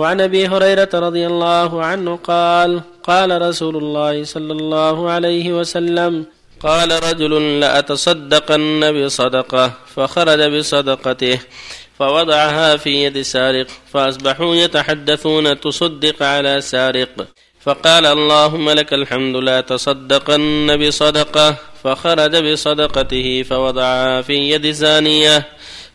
وعن أبي هريرة رضي الله عنه قال قال رسول الله صلى الله عليه وسلم قال رجل لأتصدقن بصدقة فخرج بصدقته فوضعها في يد سارق فأصبحوا يتحدثون تصدق على سارق. فقال اللهم لك الحمد لا تصدقن بصدقة فخرج بصدقته فوضعها في يد زانية.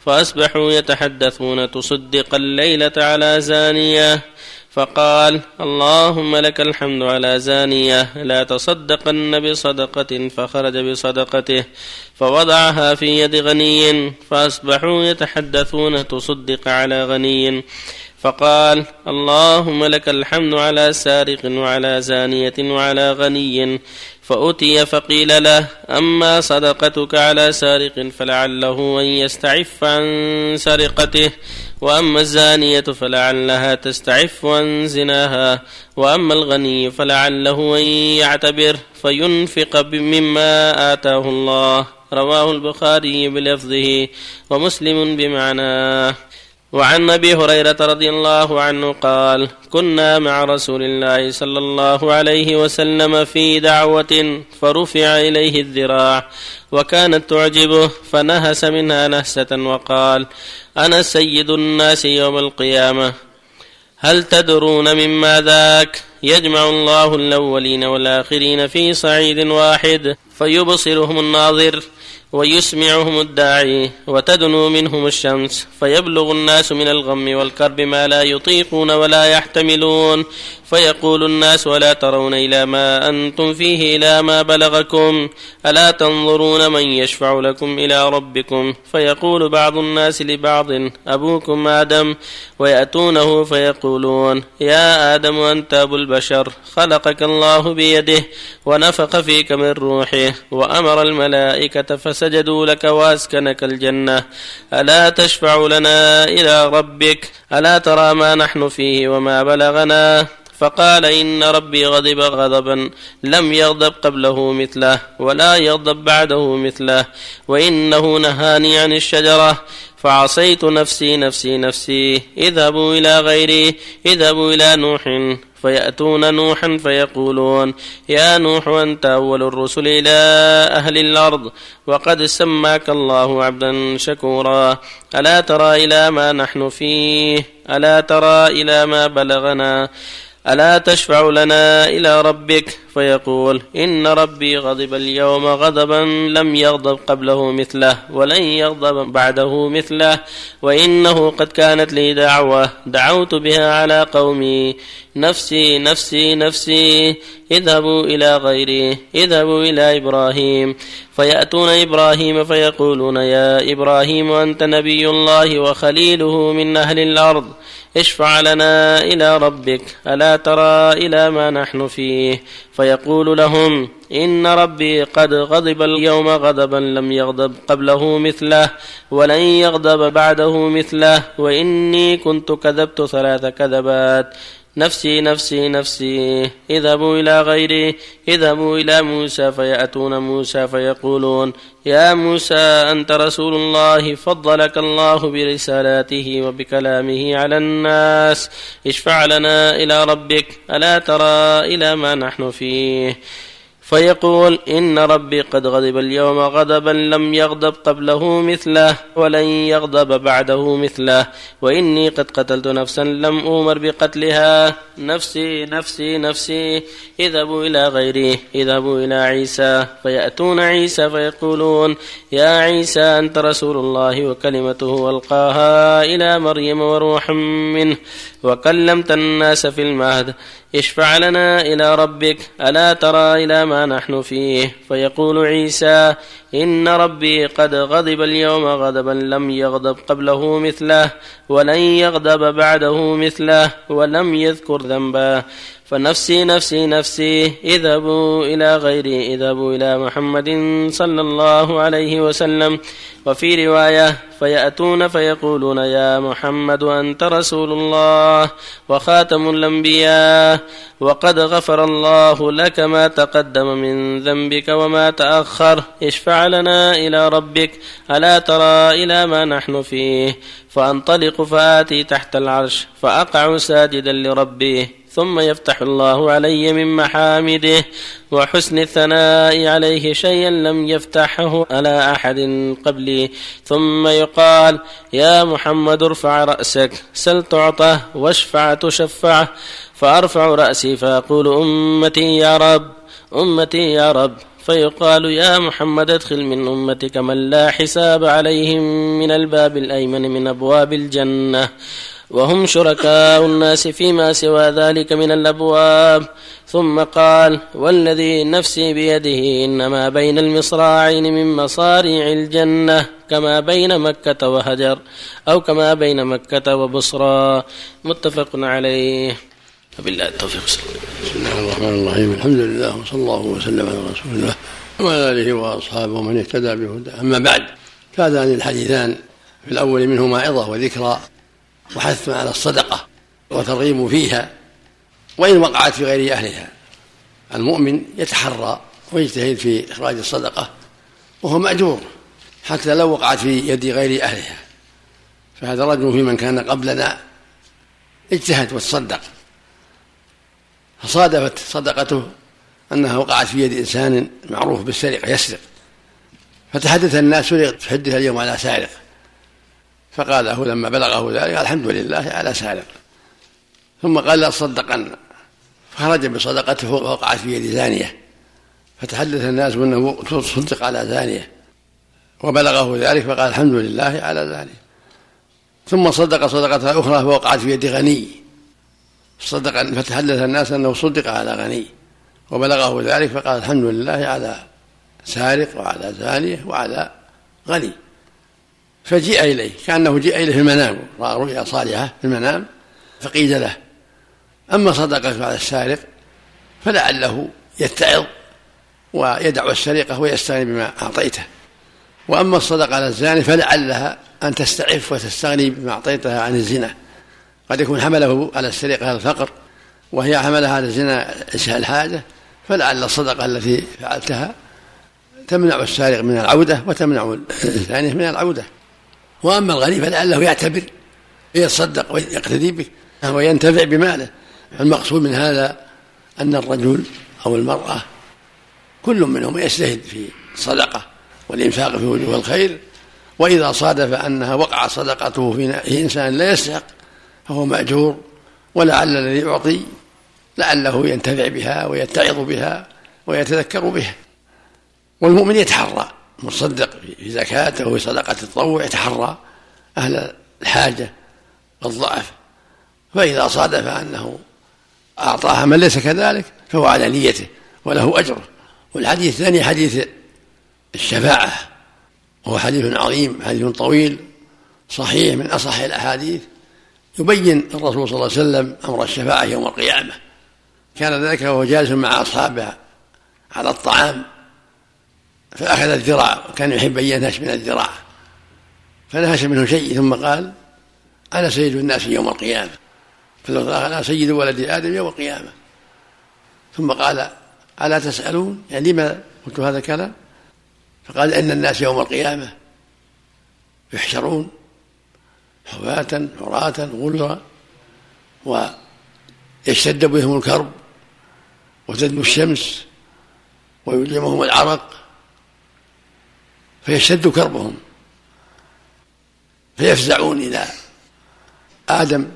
فأصبحوا يتحدثون تصدق الليلة على زانية. فقال اللهم لك الحمد على زانية. لا تصدقن بصدقة فخرج بصدقته فوضعها في يد غني. فأصبحوا يتحدثون تصدق على غني. فقال اللهم لك الحمد على سارق وعلى زانية وعلى غني فأتي فقيل له أما صدقتك على سارق فلعله أن يستعف عن سرقته وأما الزانية فلعلها تستعف عن زناها وأما الغني فلعله أن يعتبر فينفق مما آتاه الله. رواه البخاري بلفظه ومسلم بمعناه. وعن أبي هريرة رضي الله عنه قال كنا مع رسول الله صلى الله عليه وسلم في دعوة فرفع إليه الذراع وكانت تعجبه فنهس منها نهسة وقال أنا سيد الناس يوم القيامة هل تدرون مما ذاك؟ يجمع الله الأولين والآخرين في صعيد واحد فيبصرهم الناظر ويسمعهم الداعي وتدنو منهم الشمس فيبلغ الناس من الغم والكرب ما لا يطيقون ولا يحتملون فيقول الناس ولا ترون إلى ما أنتم فيه إلى ما بلغكم ألا تنظرون من يشفع لكم إلى ربكم فيقول بعض الناس لبعض أبوكم آدم ويأتونه فيقولون يا آدم أنت أبو البشر خلقك الله بيده ونفخ فيك من روحه وأمر الملائكة فسجدوا لك وأسكنك الجنة. ألا تشفع لنا إلى ربك؟ ألا ترى ما نحن فيه وما بلغنا؟ فقال إن ربي غضب غضبا لم يغضب قبله مثله ولا يغضب بعده مثله وإنه نهاني عن الشجرة. فعصيت نفسي نفسي نفسي اذهبوا إلى غيري اذهبوا إلى نوح. فيأتون نوحا فيقولون يا نوح أنت أول الرسل إلى أهل الأرض وقد سماك الله عبدا شكورا. ألا ترى إلى ما نحن فيه؟ ألا ترى إلى ما بلغنا؟ ألا تشفع لنا إلى ربك؟ فيقول إن ربي غضب اليوم غضبا لم يغضب قبله مثله ولن يغضب بعده مثله وإنه قد كانت لي دعوة دعوت بها على قومي نفسي نفسي نفسي اذهبوا إلى غيري اذهبوا إلى إبراهيم فيأتون إبراهيم فيقولون يا إبراهيم أنت نبي الله وخليله من أهل الأرض اشفع لنا إلى ربك ألا ترى إلى ما نحن فيه فيقول لهم إن ربي قد غضب اليوم غضبا لم يغضب قبله مثله ولن يغضب بعده مثله وإني كنت كذبت ثلاث كذبات نفسي نفسي نفسي. اذهبوا إلى غيري. اذهبوا إلى موسى فيأتون موسى فيقولون يا موسى أنت رسول الله فضلك الله برسالاته وبكلامه على الناس. اشفع لنا إلى ربك. ألا ترى إلى ما نحن فيه؟ فيقول إن ربي قد غضب اليوم غضبا لم يغضب قبله مثله ولن يغضب بعده مثله وإني قد قتلت نفسا لم أومر بقتلها نفسي نفسي نفسي اذهبوا إلى غيري اذهبوا إلى عيسى فيأتون عيسى فيقولون يا عيسى أنت رسول الله وكلمته ألقاها إلى مريم وروح منه وكلمت الناس في المهد اشفع لنا إلى ربك ألا ترى إلى ما نحن فيه. فيقول عيسى إن ربي قد غضب اليوم غضبا لم يغضب قبله مثله ولن يغضب بعده مثله ولم يذكر ذنبا فنفسي نفسي نفسي اذهبوا إلى غيري اذهبوا إلى محمد صلى الله عليه وسلم. وفي رواية فيأتون فيقولون يا محمد أنت رسول الله وخاتم الأنبياء وقد غفر الله لك ما تقدم من ذنبك وما تأخر اشفع لنا إلى ربك ألا ترى إلى ما نحن فيه؟ فأنطلق فآتي تحت العرش فأقع ساجدا لربي. ثم يفتح الله علي من محامده وحسن الثناء عليه شيئا لم يفتحه على أحد قبلي. ثم يقال يا محمد ارفع رأسك سل تعطى واشفع تشفع فأرفع رأسي فأقول أمتي يا رب أمتي يا رب. فيقال يا محمد ادخل من أمتك من لا حساب عليهم من الباب الأيمن من أبواب الجنة. وهم شركاء الناس فيما سوى ذلك من الأبواب. ثم قال والذي نفسي بيده إنما بين المصراعين من مصاريع الجنة كما بين مكة وهجر أو كما بين مكة وبصرى. متفق عليه. وبالله التوفيق. بسم الله الرحمن الرحيم. الحمد لله وصلى الله وسلم على رسول الله وعلى آله وأصحابه ومن اهتدى بهداه. أما بعد فهذان الحديثان في الأول منهما عظة وذكرى. وحث على الصدقة وترغيب فيها وإن وقعت في غير أهلها. المؤمن يتحرى ويجتهد في إخراج الصدقة وهو مأجور حتى لو وقعت في يد غير أهلها. فهذا رجل في من كان قبلنا اجتهد وتصدق. فصادفت صدقته أنها وقعت في يد إنسان معروف بالسرقة يسرق. فتحدث الناس سرق تحدث اليوم على سارق. فقال له لما بلغه ذلك الحمد لله على سالم. ثم قال لأصدقن فخرج بصدقته ووقعت في يد زانية فتحدث الناس أنه صدق على زانية وبلغه ذلك فقال الحمد لله على ذلك. ثم صدق صدقة أخرى فوقعت في يد غني. صدق فتحدث الناس أنه صدق على غني. وبلغه ذلك فقال الحمد لله على سارق وعلى زانية وعلى غني. فجيء إليه كأنه جيء إليه في المنام رأى رؤيا صالحة في المنام فقيل له أما صدقة على السارق فلعله يتعظ ويدع السرقة ويستغني بما أعطيته. وأما الصدقة على الزاني فلعلها أن تستعف وتستغني بما أعطيتها عن الزنا. قد يكون حمله على السرقة الفقر وهي حملها على الزنا الحاجة فلعل الصدقة التي فعلتها تمنع السارق من العودة وتمنع الزاني من العودة. وأما الغني فلعله يعتبر يتصدق ويقتدي به وينتفع بماله. المقصود من هذا أن الرجل أو المرأة كل منهم يجتهد في الصدقة والإنفاق في وجوه الخير وإذا صادف أنها وقع صدقته في إنسان لا يستحق فهو مأجور ولعل الذي يعطي لعله ينتفع بها ويتعظ بها ويتذكر بها. والمؤمن يتحرى. مصدق في زكاته وفي صدقة التطوع يتحرى أهل الحاجة والضعف. فإذا صادف أنه أعطاها من ليس كذلك فهو على نيته وله أجر والحديث الثاني حديث الشفاعة وهو حديث عظيم حديث طويل صحيح من أصح الأحاديث. يبين الرسول صلى الله عليه وسلم أمر الشفاعة يوم القيامة. كان ذلك وهو جالس مع أصحابه على الطعام. فأخذ الذراع وكان يحب أن ينهش من الذراع فنهش منه شيء ثم قال أنا سيد الناس يوم القيامة؟ فلو قال أنا سيد ولد آدم يوم القيامة. ثم قال ألا تسألون؟ يعني لما قلت هذا الكلام؟ فقال إن الناس يوم القيامة يحشرون حواة عراة غلظا ويشتد بهم الكرب وتدنو الشمس ويلجمهم العرق فيشتد كربهم. فيفزعون إلى آدم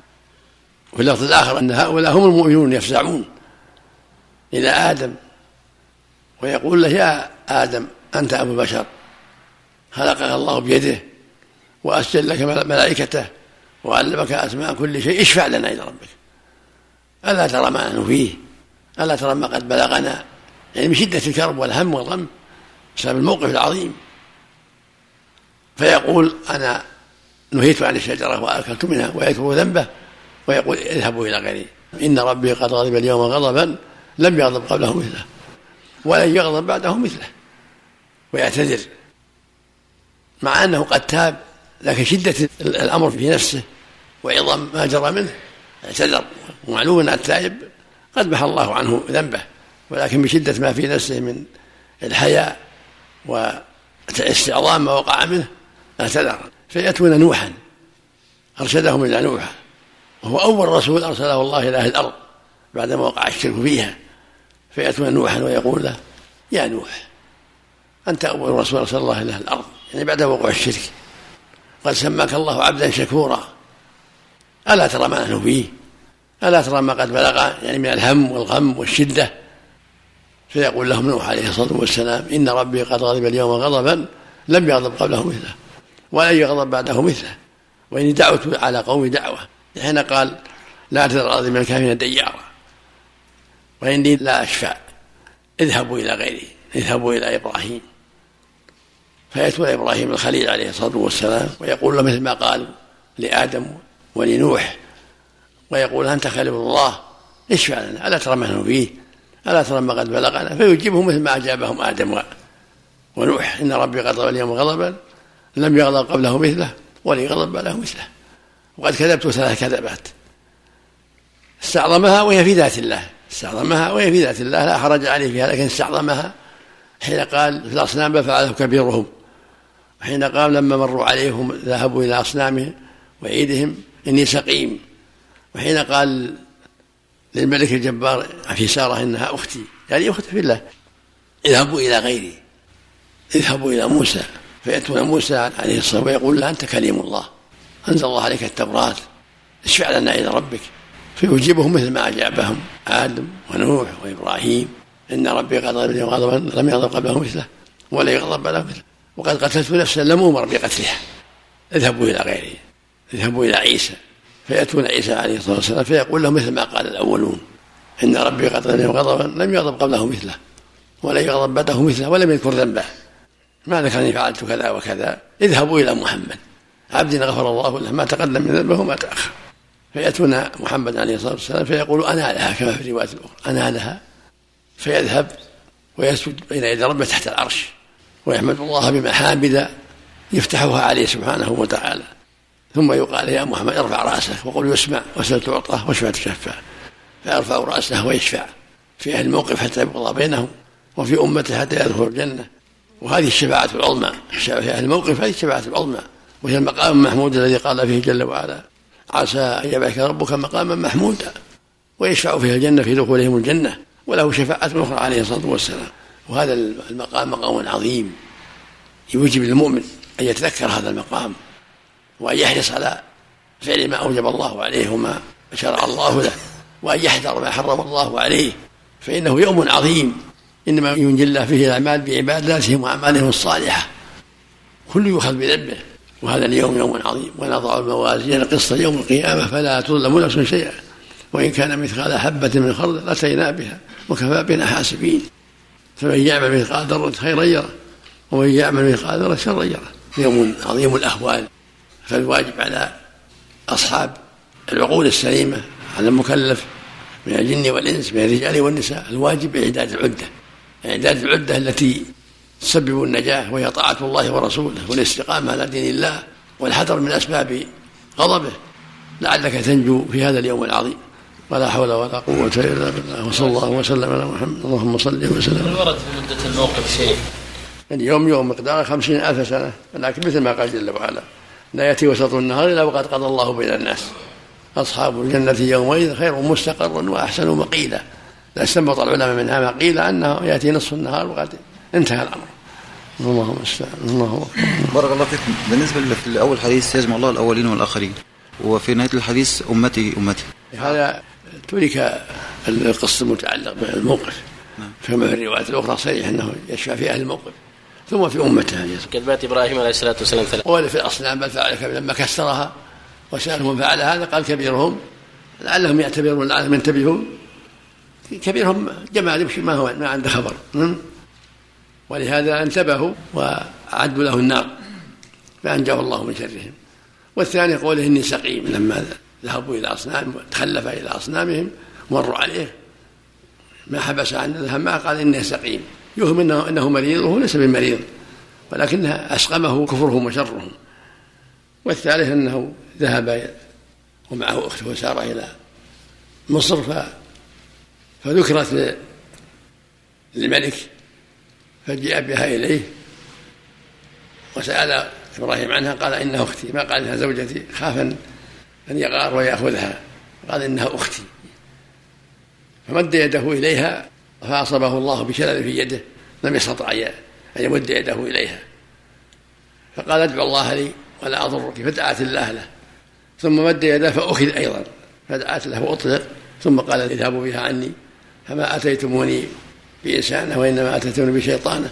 وفي اللفظ الآخر أن هؤلاء هم المؤمنون يفزعون إلى آدم ويقول له يا آدم أنت أبو البشر خلقك الله بيده وأسجد لك ملائكته وعلمك أسماء كل شيء اشفع لنا إلى ربك. ألا ترى ما نحن فيه ألا ترى ما قد بلغنا؟ يعني من شدة الكرب والهم والغم بسبب الموقف العظيم. فيقول أنا نهيت عن الشجرة وأكلت منها ويكتب ذنبه ويقول اذهبوا إلى غيري. إن ربي قد غضب اليوم غضبا لم يغضب قبله مثله ولن يغضب بعده مثله ويعتذر. مع أنه قد تاب لكن شدة الأمر في نفسه وعظم ما جرى منه. اعتذر. ومعلوم أن التائب قد محى الله عنه ذنبه ولكن بشدة ما في نفسه من الحياء واستعظام ما وقع منه اعتذر فيأتون نوحا أرشدهم إلى نوح وهو أول رسول أرسله الله إلى أهل الأرض بعدما وقع الشرك فيها. فيأتون نوحا ويقول له يا نوح أنت أول رسول أرسل الله إلى أهل الأرض يعني بعد وقوع الشرك قد سماك الله عبدا شكورا. ألا ترى ما نحن فيه؟ ألا ترى ما قد بلغ يعني من الهم والغم والشدة؟ فيقول لهم نوح عليه الصلاة والسلام إن ربي قد غضب اليوم غضبا لم يغضب قبله مثله. ولن يغضب بعده مثله. وإني دعوت على قومي دعوة. حين قال لا تذر الأرض من الكافرين ديارا. وإني لا أشفع. اذهبوا إلى غيري. اذهبوا إلى إبراهيم. فيأتون إبراهيم الخليل عليه الصلاة والسلام ويقول له مثل ما قال لآدم ولنوح. ويقول أنت خليل الله. اشفع لنا. ألا ترى ما نحن فيه؟ ألا ترى ما قد بلغنا؟ فيجيبهم مثل ما أجابهم آدم ونوح. إن ربي غضب اليوم غضبا. لم يغضب قبله مثله ولن يغضب بعده مثله. وقد كذبت ثلاث كذبات. استعظمها وهي في ذات الله. استعظمها وهي في ذات الله. لا حرج عليه فيها لكن استعظمها حين قال في الأصنام بل فعله كبيرهم. وحين قال لما مروا عليهم ذهبوا إلى أصنامهم وعيدهم إني سقيم. وحين قال للملك الجبار في سارة إنها أختي. يعني أختي في الله. اذهبوا إلى غيري. اذهبوا إلى موسى. فيأتون موسى عليه الصلاة ويقول له أنت كليم الله. أنزل الله عليك التوراة. اشفع لنا إلى ربك؟ فيجيبهم مثل ما أجابهم آدم ونوح وإبراهيم. إن ربي قد غضب اليوم غضبا لم يغضب قبله مثله ولا يغضب بعده مثله. وقد قتلت نفسا لم أمر بقتلها. اذهبوا إلى غيره. اذهبوا إلى عيسى. فيأتون عيسى عليه الصلاة والسلام فيقول لهم مثل ما قال الأولون. إن ربي قد غضب اليوم غضبا لم يغضب قبله مثله ولا يغضب بعده مثله ولم يذكر ذنبه. ما ذكر اني فعلت كذا وكذا. اذهبوا إلى محمد. عبد غفر الله له ما تقدم من ذنبه وما تأخر. فيأتون محمد عليه الصلاة والسلام فيقول أنا لها كما في الروايه الاخرى أنا لها. فيذهب ويسجد بين يدي ربه تحت العرش ويحمد الله بمحامد يفتحها عليه سبحانه وتعالى. ثم يقال يا محمد ارفع رأسك وقل يسمع وسل تعطى واشفع تشفع فيرفع رأسه ويشفع. في أهل الموقف حتى يقضى بينهم وفي أمته حتى يدخل الجنة. وهذه الشفاعة العظمى في أهل الموقف هذه الشفاعة العظمى وهي المقام المحمود الذي قال فيه جل وعلا عسى أن يبعث ربك مقاما محمودا ويشفع فيها الجنة في دخولهم الجنة وله شفاعة أخرى عليه الصلاة والسلام. وهذا المقام مقام عظيم يوجب للمؤمن أن يتذكر هذا المقام وأن يحرص على فعل ما أوجب الله عليه وما شرع الله له وأن يحذر ما حرم الله عليه فإنه يوم عظيم إنما ينجي الله فيه الأعمال بعباداتهم وأعمالهم الصالحة. كل يؤخذ بذنبه وهذا اليوم يوم عظيم ونضع الموازين قسط يوم القيامة فلا تظلم نفس شيئا. وإن كان مثقال حبة من خردل أتينا بها وكفى بنا حاسبين. فمن يعمل مثقال ذرة خيرا يره ومن يعمل مثقال ذرة شرا يره. يوم عظيم الأهوال فالواجب على أصحاب العقول السليمة على المكلف من الجن والإنس من الرجال والنساء الواجب إعداد العدة. إعداد العدة التي تسبب النجاة وهي طاعة الله ورسوله والاستقامة على دين الله والحذر من أسباب غضبه لعلك تنجو في هذا اليوم العظيم. ولا حول ولا قوة إلا بالله. وصلى الله وسلم على محمد. اللهم صل وسلم. هل ورد في مدة الموقف شيء؟ اليوم يوم مقداره خمسين ألف سنة لكن مثل ما قال جل وعلا لا يأتي وسط النهار إلا وقد قضى الله بين الناس. أصحاب الجنة يومئذ خير مستقرا وأحسن مقيلا. لا استنبط العلماء منها ما قيل أنه يأتي نصف النهار وقد انتهى الأمر. اللهم المستعان. الله بارك الله فيكم بالنسبة لأول حديث يجمع الله الأولين والآخرين. وفي نهاية الحديث أمتي أمتي. هذا ترك القصة المتعلق بالموقف. نعم. كما في الروايات الأخرى صريح أنه يشفع في أهل الموقف. ثم في امته كذبات إبراهيم عليه الصلاة والسلام ثلاث ولا في الأصنام بل فعل لما كسرها وسألهم فعل هذا قال كبيرهم. لعلهم يعتبرون لعلهم ينتبهون. كبيرهم جمال يمشي ما هو ما عنده خبر. ولهذا انتبهوا وأعدوا له النار فأنجاه الله من شرهم. والثاني قوله إني سقيم لما ذهبوا إلى أصنام تخلف إلى أصنامهم مروا عليه. ما حبس عن ما قال إنه سقيم. يوهم إنه, إنه مريض وهو ليس بمريض ولكنها أسقمه كفرهم وشرهم. والثالث أنه ذهب ومعه أخته وسار إلى مصر فذكرت للملك فجاء بها إليه وسأل إبراهيم عنها قال إنها أختي. ما قال إنها زوجتي خافا أن يغار ويأخذها. قال إنها أختي. فمد يده إليها فأصابه الله بشلل في يده لم يستطع أن يمد يده إليها. فقال ادعو الله لي ولا أضرك فدعت الله له. ثم مد يده فأخذ أيضا فدعت له وأطلق. ثم قال اذهبوا بها عني. فما أتيتموني بإنسانة وإنما أتيتوني بشيطانة.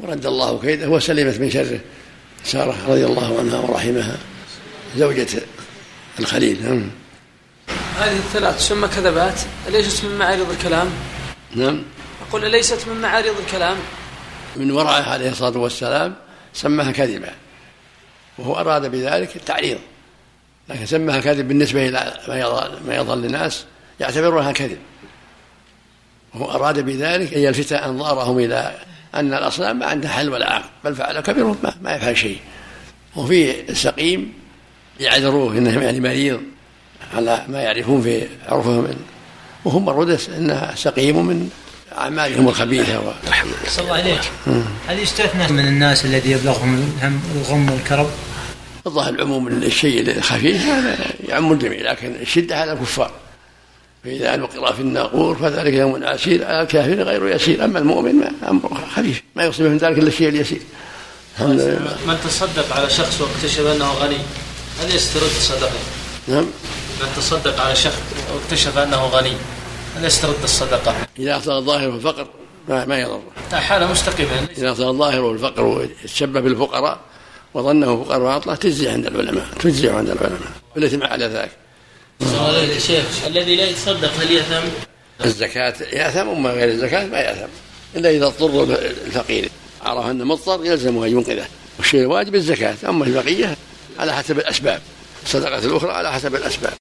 ورد الله كيده وسلمت من شره. سارة رضي الله عنها ورحمها. زوجة الخليل. نعم. هذه الثلاث ثم كذبات أليست من معارض الكلام؟ نعم. أقول أليست من معارض الكلام؟ من ورائه عليه الصلاة والسلام سماها كذبا وهو أراد بذلك التعريض. لكن سماها كذب بالنسبة إلى ما يظل الناس يعتبرونها كذب. وهو أراد بذلك أن يلفت أنظارهم إلى أن الأصنام ما عندها حل ولا عقل بل فعل كبيرهم ما, ما يفعل شيء. وفي السقيم يعذروه انه يعني مريض على ما يعرفون في عرفهم. وهم الردس انها سقيم من أعمالهم الخبيثة و... صلى الله عليك هل يستثنى من الناس الذي يبلغهم الهم الغم والكرب؟ الظاهر العموم الشيء الخفيف هذا يعم الجميع لكن الشدة على الكفار. فإذا نقر في الناقور فذلك يوم عسير على الكافر غير يسير. أما المؤمن ما أمره خفيف ما يصيبه من ذلك إلا الشيء اليسير. الحمد لله. من تصدق على شخص واكتشف أنه غني هل يسترد الصدقة؟ نعم. من تصدق على شخص واكتشف أنه غني هل يسترد الصدقة؟ إذا أصدق ظاهره الفقر ما, ما يضره حالة مستقيمة. إذا أصدق ظاهره الفقر وتشبه بالفقراء وظنه فقراء وأطلع تجزي عند العلماء تجزي عند العلماء والإثم على ذلك. شيخ الذي لا يتصدق هل يأثم؟ الزكاة يأثم أما غير الزكاة ما يأثم إلا إذا اضطر الفقير. عرف أنه مضطر يلزمه أن ينقذه والشيء الواجب الزكاة. أما البقية على حسب الأسباب الصدقة الأخرى على حسب الأسباب.